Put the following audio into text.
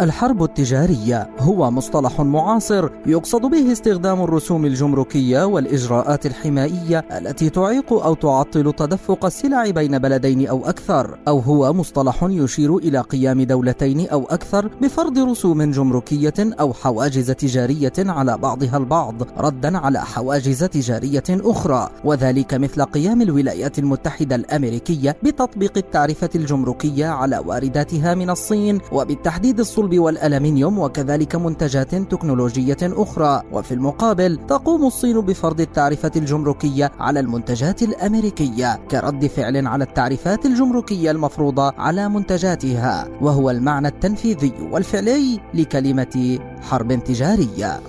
الحرب التجارية هو مصطلح معاصر يقصد به استخدام الرسوم الجمركية والإجراءات الحمائية التي تعيق أو تعطل تدفق السلع بين بلدين أو أكثر، أو هو مصطلح يشير إلى قيام دولتين أو أكثر بفرض رسوم جمركية أو حواجز تجارية على بعضها البعض، ردا على حواجز تجارية أخرى، وذلك مثل قيام الولايات المتحدة الأمريكية بتطبيق التعرفة الجمركية على وارداتها من الصين وبالتحديد الصلب الصلب والألمنيوم وكذلك منتجات تكنولوجية أخرى. وفي المقابل تقوم الصين بفرض التعرفة الجمركية على المنتجات الأمريكية كرد فعل على التعرفات الجمركية المفروضة على منتجاتها. وهو المعنى التنفيذي والفعلي لكلمة حرب تجارية